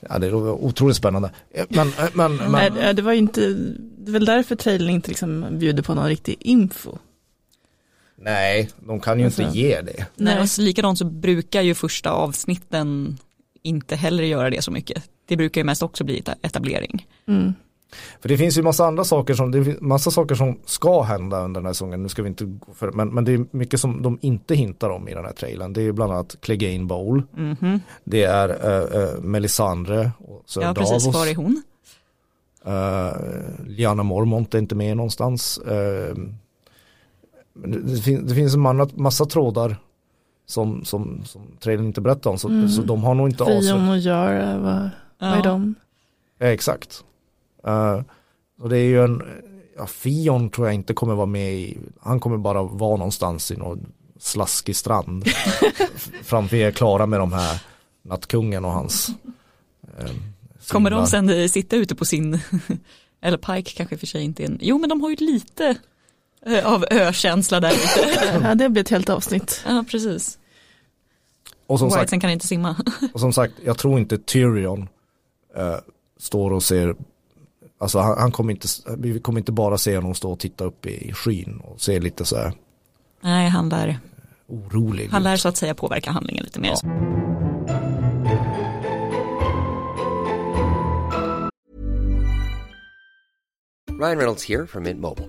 Ja det är otroligt spännande. Men, men, men Nej, det var ju inte, det är väl därför trailern inte liksom bjuder på någon riktig info. Nej, de kan ju inte Alltså. ge det. Nej. Och likadant så brukar ju första avsnitten inte heller göra det så mycket. Det brukar ju mest också bli eta- etablering. Mm. För det finns ju massa andra saker som, det massa saker som ska hända under den här säsongen. Nu ska vi inte gå för men, men det är mycket som de inte hintar om i den här trailern. Det är ju bland annat Clegane Bowl. Mhm. Det är uh, uh, Melisandre och Sir Ja precis, Davos. var är hon? Uh, Liana Mormont är inte med någonstans. Uh, det, det, fin- det finns en massa trådar som, som, som trailern inte berättar om. Så, Mm. så de har nog inte Fion avslöjat. och Jara, vad, vad är Ja. de? Ja, exakt. Uh, och det är ju en, ja, Fion tror jag inte kommer vara med i, han kommer bara vara någonstans i någon slaskig strand. Framför er klara med de här nattkungen och hans. eh, Kommer de sen sitta ute på sin, eller Pike kanske för sig inte är en, jo men de har ju lite av ökänsla där ute. Ja, det blir ett helt avsnitt. Ja precis. Och som sagt, Whitesen kan inte simma. Och som sagt, jag tror inte Tyrion eh, står och ser, alltså han, han kommer inte, vi kommer inte bara se honom stå och titta upp i skyn och se lite så här Nej, han lär, orolig han lär så att säga påverka handlingen lite mer. Ja. Ryan Reynolds here from Mint Mobile.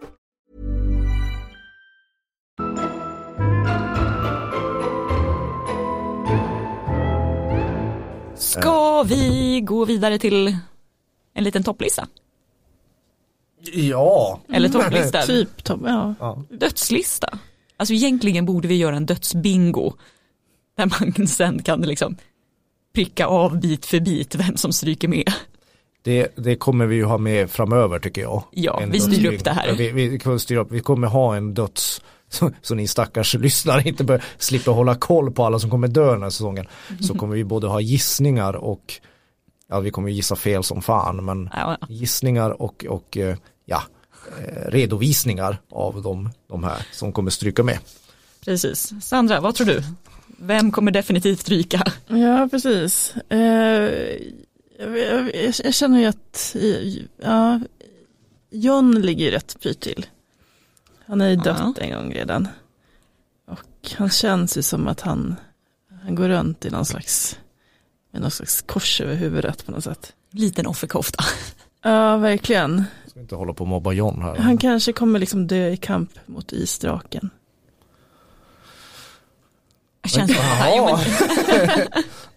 Ska vi gå vidare till en liten topplista? Ja, Eller topplista? Typ, Tom, ja. Dödslista? Alltså egentligen borde vi göra en dödsbingo. Där man sen kan liksom pricka av bit för bit vem som stryker med. det, det kommer vi ju ha med framöver tycker jag. Ja, En vi styr upp det här. Vi, vi, upp, vi kommer ha en döds, så, så ni stackars lyssnare inte bör, slipper hålla koll på alla som kommer dö den här säsongen. Så kommer vi både ha gissningar och, ja vi kommer gissa fel som fan, men gissningar och, och eh, ja, eh, redovisningar av de, de här som kommer stryka med. Precis. Sandra, vad tror du? Vem kommer definitivt ryka? Ja, precis. Eh, jag, jag, jag känner ju att ja, John ligger rätt pyrt till. Han är ju dött en gång redan. Och han känns ju som att han, han går runt i någon slags, med någon slags kors över huvudet på något sätt. Liten offerkofta. Ja, verkligen. Ska inte hålla på och mobba John här. Han kanske kommer liksom dö i kamp mot isdraken. Känns men,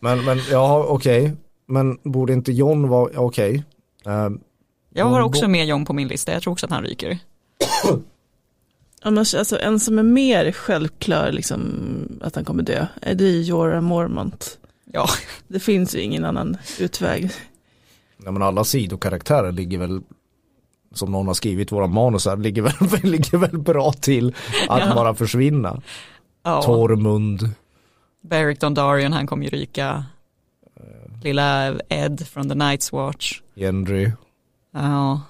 Men, men ja, okej. Men borde inte John vara, ja, okej. Ehm, Jag har också med John på min lista, jag tror också att han ryker. Annars, alltså en som är mer självklar liksom att han kommer dö, är det är Jorah Mormont. Ja, Det finns ju ingen annan utväg. ja, men alla sidokaraktärer ligger väl som någon har skrivit våra manus här, ligger väl, ligger väl bra till att Ja. bara försvinna. ja. Tormund, Beric Dondarrion, han kommer ju ryka. Lilla Ed från The Night's Watch. Gendry. Ja,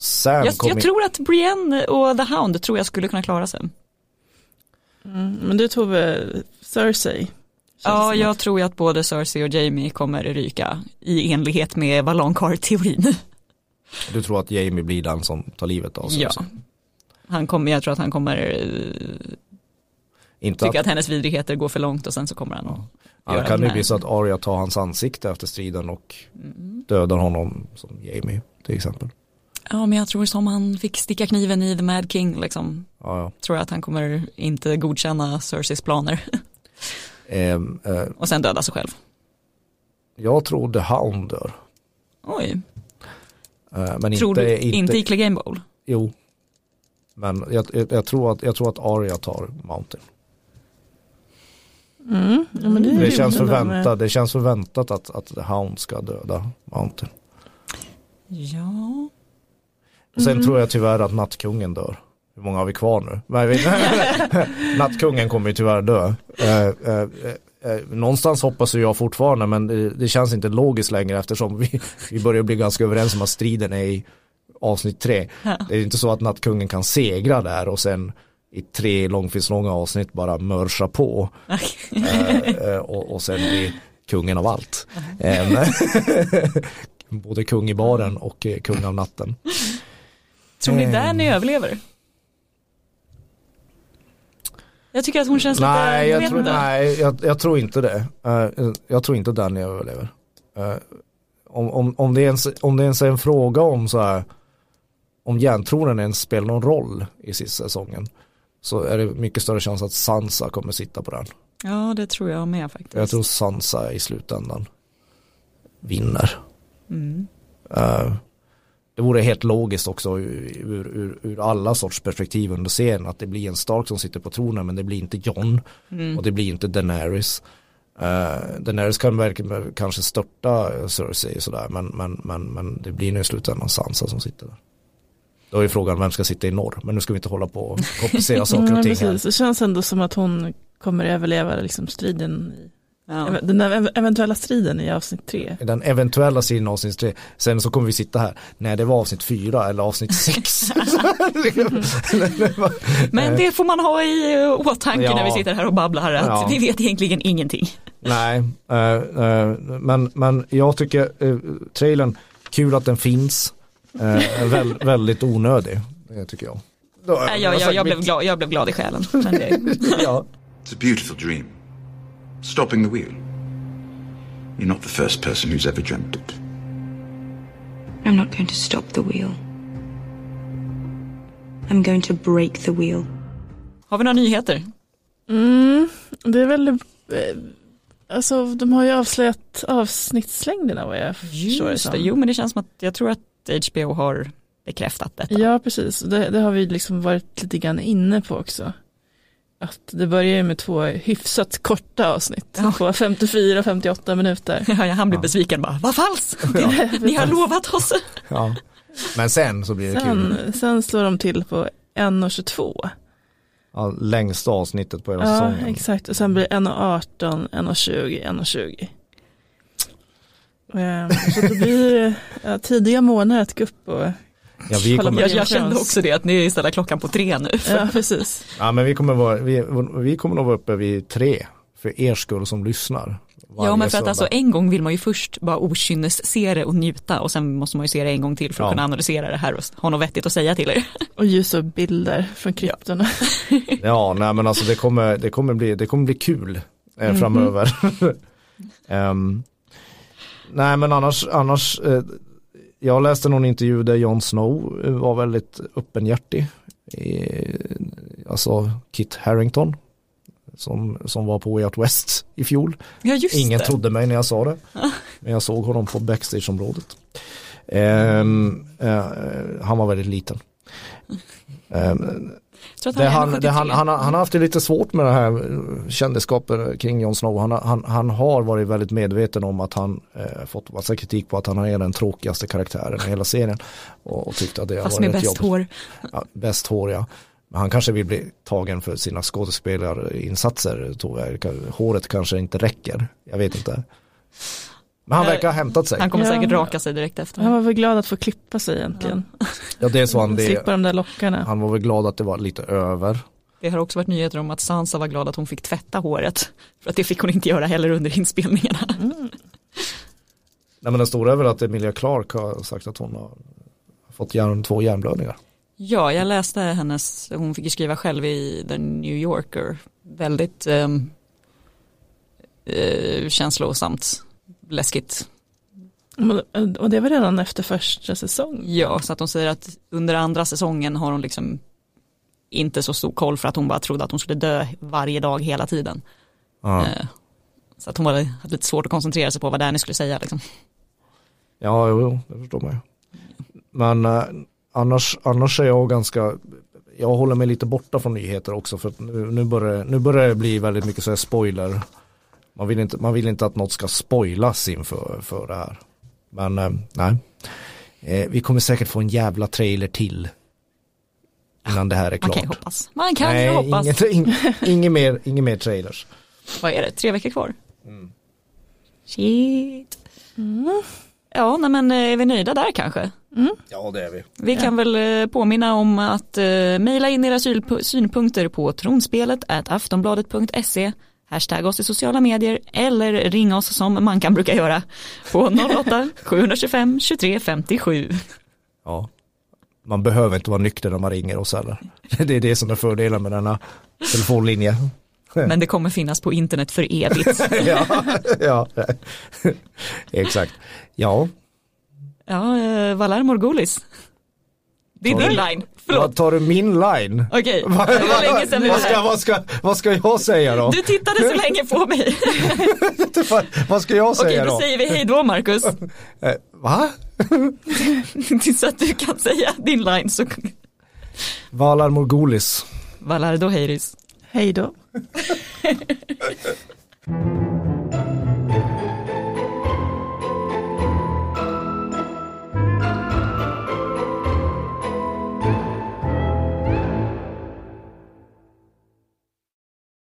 Sam Jag, kom jag tror att Brienne och The Hound tror jag skulle kunna klara sig. Mm, men du tog väl Cersei? Ja, jag att- tror ju att både Cersei och Jamie kommer ryka i enlighet med Valankar-teorin. Du tror att Jamie blir den som tar livet av sig? Ja. Han kommer, jag tror att han kommer eh, Inte tycka att, att hennes vidrigheter går för långt och sen så kommer han ja, göra kan det med- bli så att Arya tar hans ansikte efter striden och Mm. dödar honom som Jamie till exempel. Ja, men jag tror som han fick sticka kniven i The Mad King liksom, Ja, ja. tror jag att han kommer inte godkänna Cerseis planer Ehm, eh, och sen döda sig själv. jag tror The Hound dör. Oj, Eh, men tror inte, du inte, inte i Clay Game Bowl? Jo. Men jag, jag, jag, tror att, jag tror att Arya tar Mountain. Mm, ja, men det, Det ju känns, förväntat, det känns förväntat att, att The Hound ska döda Mountain. Ja, Sen tror jag tyvärr att Nattkungen dör. Hur många har vi kvar nu? Nattkungen kommer ju tyvärr dö. Eh, eh, eh, någonstans hoppas jag fortfarande men det, det känns inte logiskt längre eftersom vi, vi börjar bli ganska överens om att striden är i avsnitt tre. Det är inte så att Nattkungen kan segra där och sen i tre långfilmslånga avsnitt bara mörsa på eh, eh, och, och sen bli kungen av allt. Eh, Både kung i baren och eh, kung av natten. tror ni Eh. Danny överlever? Jag tycker att hon känns Nej, lite, jag tror, inte. nej jag, jag tror inte det. Eh, jag tror inte Danny överlever. Eh, om, om, om, det ens, om det ens är en fråga om så här, om järntronen ens spelar någon roll i sista säsongen så är det mycket större chans att Sansa kommer sitta på den. Ja, det tror jag med faktiskt. Jag tror Sansa i slutändan vinner. Mm. Eh, det vore helt logiskt också ur, ur, ur, alla sorts perspektiv under serien att det blir en Stark som sitter på tronen men det blir inte John Mm. och det blir inte Daenerys. Uh, Daenerys kan verkligen kanske störta Cersei och sådär men, men, men, men det blir nu i slutändan Sansa som sitter där. Då är frågan vem ska sitta i norr men nu ska vi inte hålla på och komplicera saker och ting här. Det känns ändå som att hon kommer överleva liksom striden, i, Ja. den eventuella striden i avsnitt tre. I Den eventuella sidan av avsnitt tre, sen så kommer vi sitta här, nej det var avsnitt fyra eller avsnitt sex. Men det får man ha i eh, åtanke Ja. när vi sitter här och babblar att Ja. vi vet egentligen ingenting. Nej, eh, eh, men, men jag tycker uh, trailern, kul att den finns, uh, väl, väldigt onödig, tycker jag. Då, Nej, Jag, jag, jag, blev glad, jag blev glad i själen. Men det, Ja. It's a beautiful dream. Stopping the wheel. You're not the first person who's ever dreamt it. I'm not going to stop the wheel. I'm going to break the wheel. har vi några nyheter? Mm, det är väl, eh, alltså de har ju avslöjat avsnittslängderna vad jag förstår det Just som. det, jo men det känns som att jag tror att HBO har bekräftat detta. Ja, precis. Det, det har vi liksom varit lite grann inne på också. Att det börjar ju med två hyfsat korta avsnitt Ja. på 54 58 minuter. Ja, han blir besviken bara, vad falskt, ni, ni har lovat oss. ja. Men sen så blir det kul. Sen, sen slår de till på 1.22. Ja, längsta avsnittet på hela Ja, säsongen. exakt. Och sen blir det 1.18, 1.20, 1.20. Ehm, Så det blir ja, tidiga månader att gå upp och Ja, vi kommer, Jag, jag kände också det, att ni ställer klockan på tre nu. Ja, precis. ja, men vi kommer, vara, vi, vi kommer nog vara uppe vid tre, för er skull som lyssnar. Ja men för att alltså en gång vill man ju först bara okynnes se det och njuta och sen måste man ju se det en gång till för att Ja. kunna analysera det här och ha något vettigt att säga till er. Och ljus och bilder från kryptorna. Ja, nej men alltså det kommer, det kommer, bli, det kommer bli kul eh, framöver. Ehm, nej men annars, annars eh, jag läste någon intervju där Jon Snow eh, var väldigt öppenhjärtig. Alltså Kit Harrington som, som var på Way Out West i fjol. Ja Ingen det. trodde mig när jag sa det. Men jag såg honom på backstageområdet. Ehm, eh, han var väldigt liten. Ehm, Han, 1,73. det han, han, har, han har haft det lite svårt med det här kändisskapet kring Jon Snow. Han, har- har varit väldigt medveten om att han eh, fått massa kritik på att han är den tråkigaste karaktären i hela serien. Och, och tyckte att det har Fast varit med bäst hår. Ja, bäst hår ja. Men han kanske vill bli tagen för sina skådespelarinsatser. tror jag. Håret kanske inte räcker. Jag vet inte. Men han verkar ha hämtat sig. Han kommer Ja. säkert raka sig direkt efter. Han var väl glad att få klippa sig egentligen. Ja det är så han det. Slippa de där lockarna. Han var väl glad att det var lite över. Det har också varit nyheter om att Sansa var glad att hon fick tvätta håret. För att det fick hon inte göra heller under inspelningarna. Nej men den stora är väl att Emilia Clark har sagt att hon har fått hjärn, två hjärnblödningar. Ja, jag läste hennes, hon fick ju skriva själv i The New Yorker. Väldigt ehm, eh, känslosamt, läskigt. Men- Och det var redan efter första säsong. Ja, så att hon säger att under andra säsongen har hon liksom inte så stor koll för att hon bara trodde att hon skulle dö varje dag hela tiden. Ja, Eh, Så att hon var, hade lite svårt att koncentrera sig på vad Danny skulle säga. Liksom. ja jo, jo, det förstår man ju. Men eh, annars, annars är jag ganska, jag håller mig lite borta från nyheter också för att nu, nu, börjar, nu börjar det bli väldigt mycket så här spoiler. Man vill, inte, man vill inte att något ska spoilas inför för det här. Men eh, nej, eh, vi kommer säkert få en jävla trailer till. Innan det här är Man klart. kan ju hoppas. Man kan Nej, ju hoppas. inget, ing, inget, mer, inget mer trailers. Vad är det, tre veckor kvar? Mm. Shit. Ja, nej men eh, är vi nöjda där kanske? Ja det är vi. Vi kan väl eh, påminna om att eh, mejla in era synpunkter på tronspelet aftonbladet.se Hashtag oss i sociala medier eller ring oss som man kan brukar göra på 08-725 23 57. Ja. Man behöver inte vara nykter när man ringer oss heller. Det är det som är fördelen med denna telefonlinje. Men det kommer finnas på internet för evigt. ja, ja. exakt. Ja, Ja, eh, Valar Morgulis. Det är din line, förlåt. vad tar du min line? Okej, Vad, det var länge sedan vi var vad, ska, vad, ska, vad ska jag säga då? Du tittade så länge på mig. vad, ska jag Okej, säga då då? säger vi hej då Marcus. Eh, va? Tills att du kan säga din line så Valar Morgulis. Valar då Heiris. Hej då.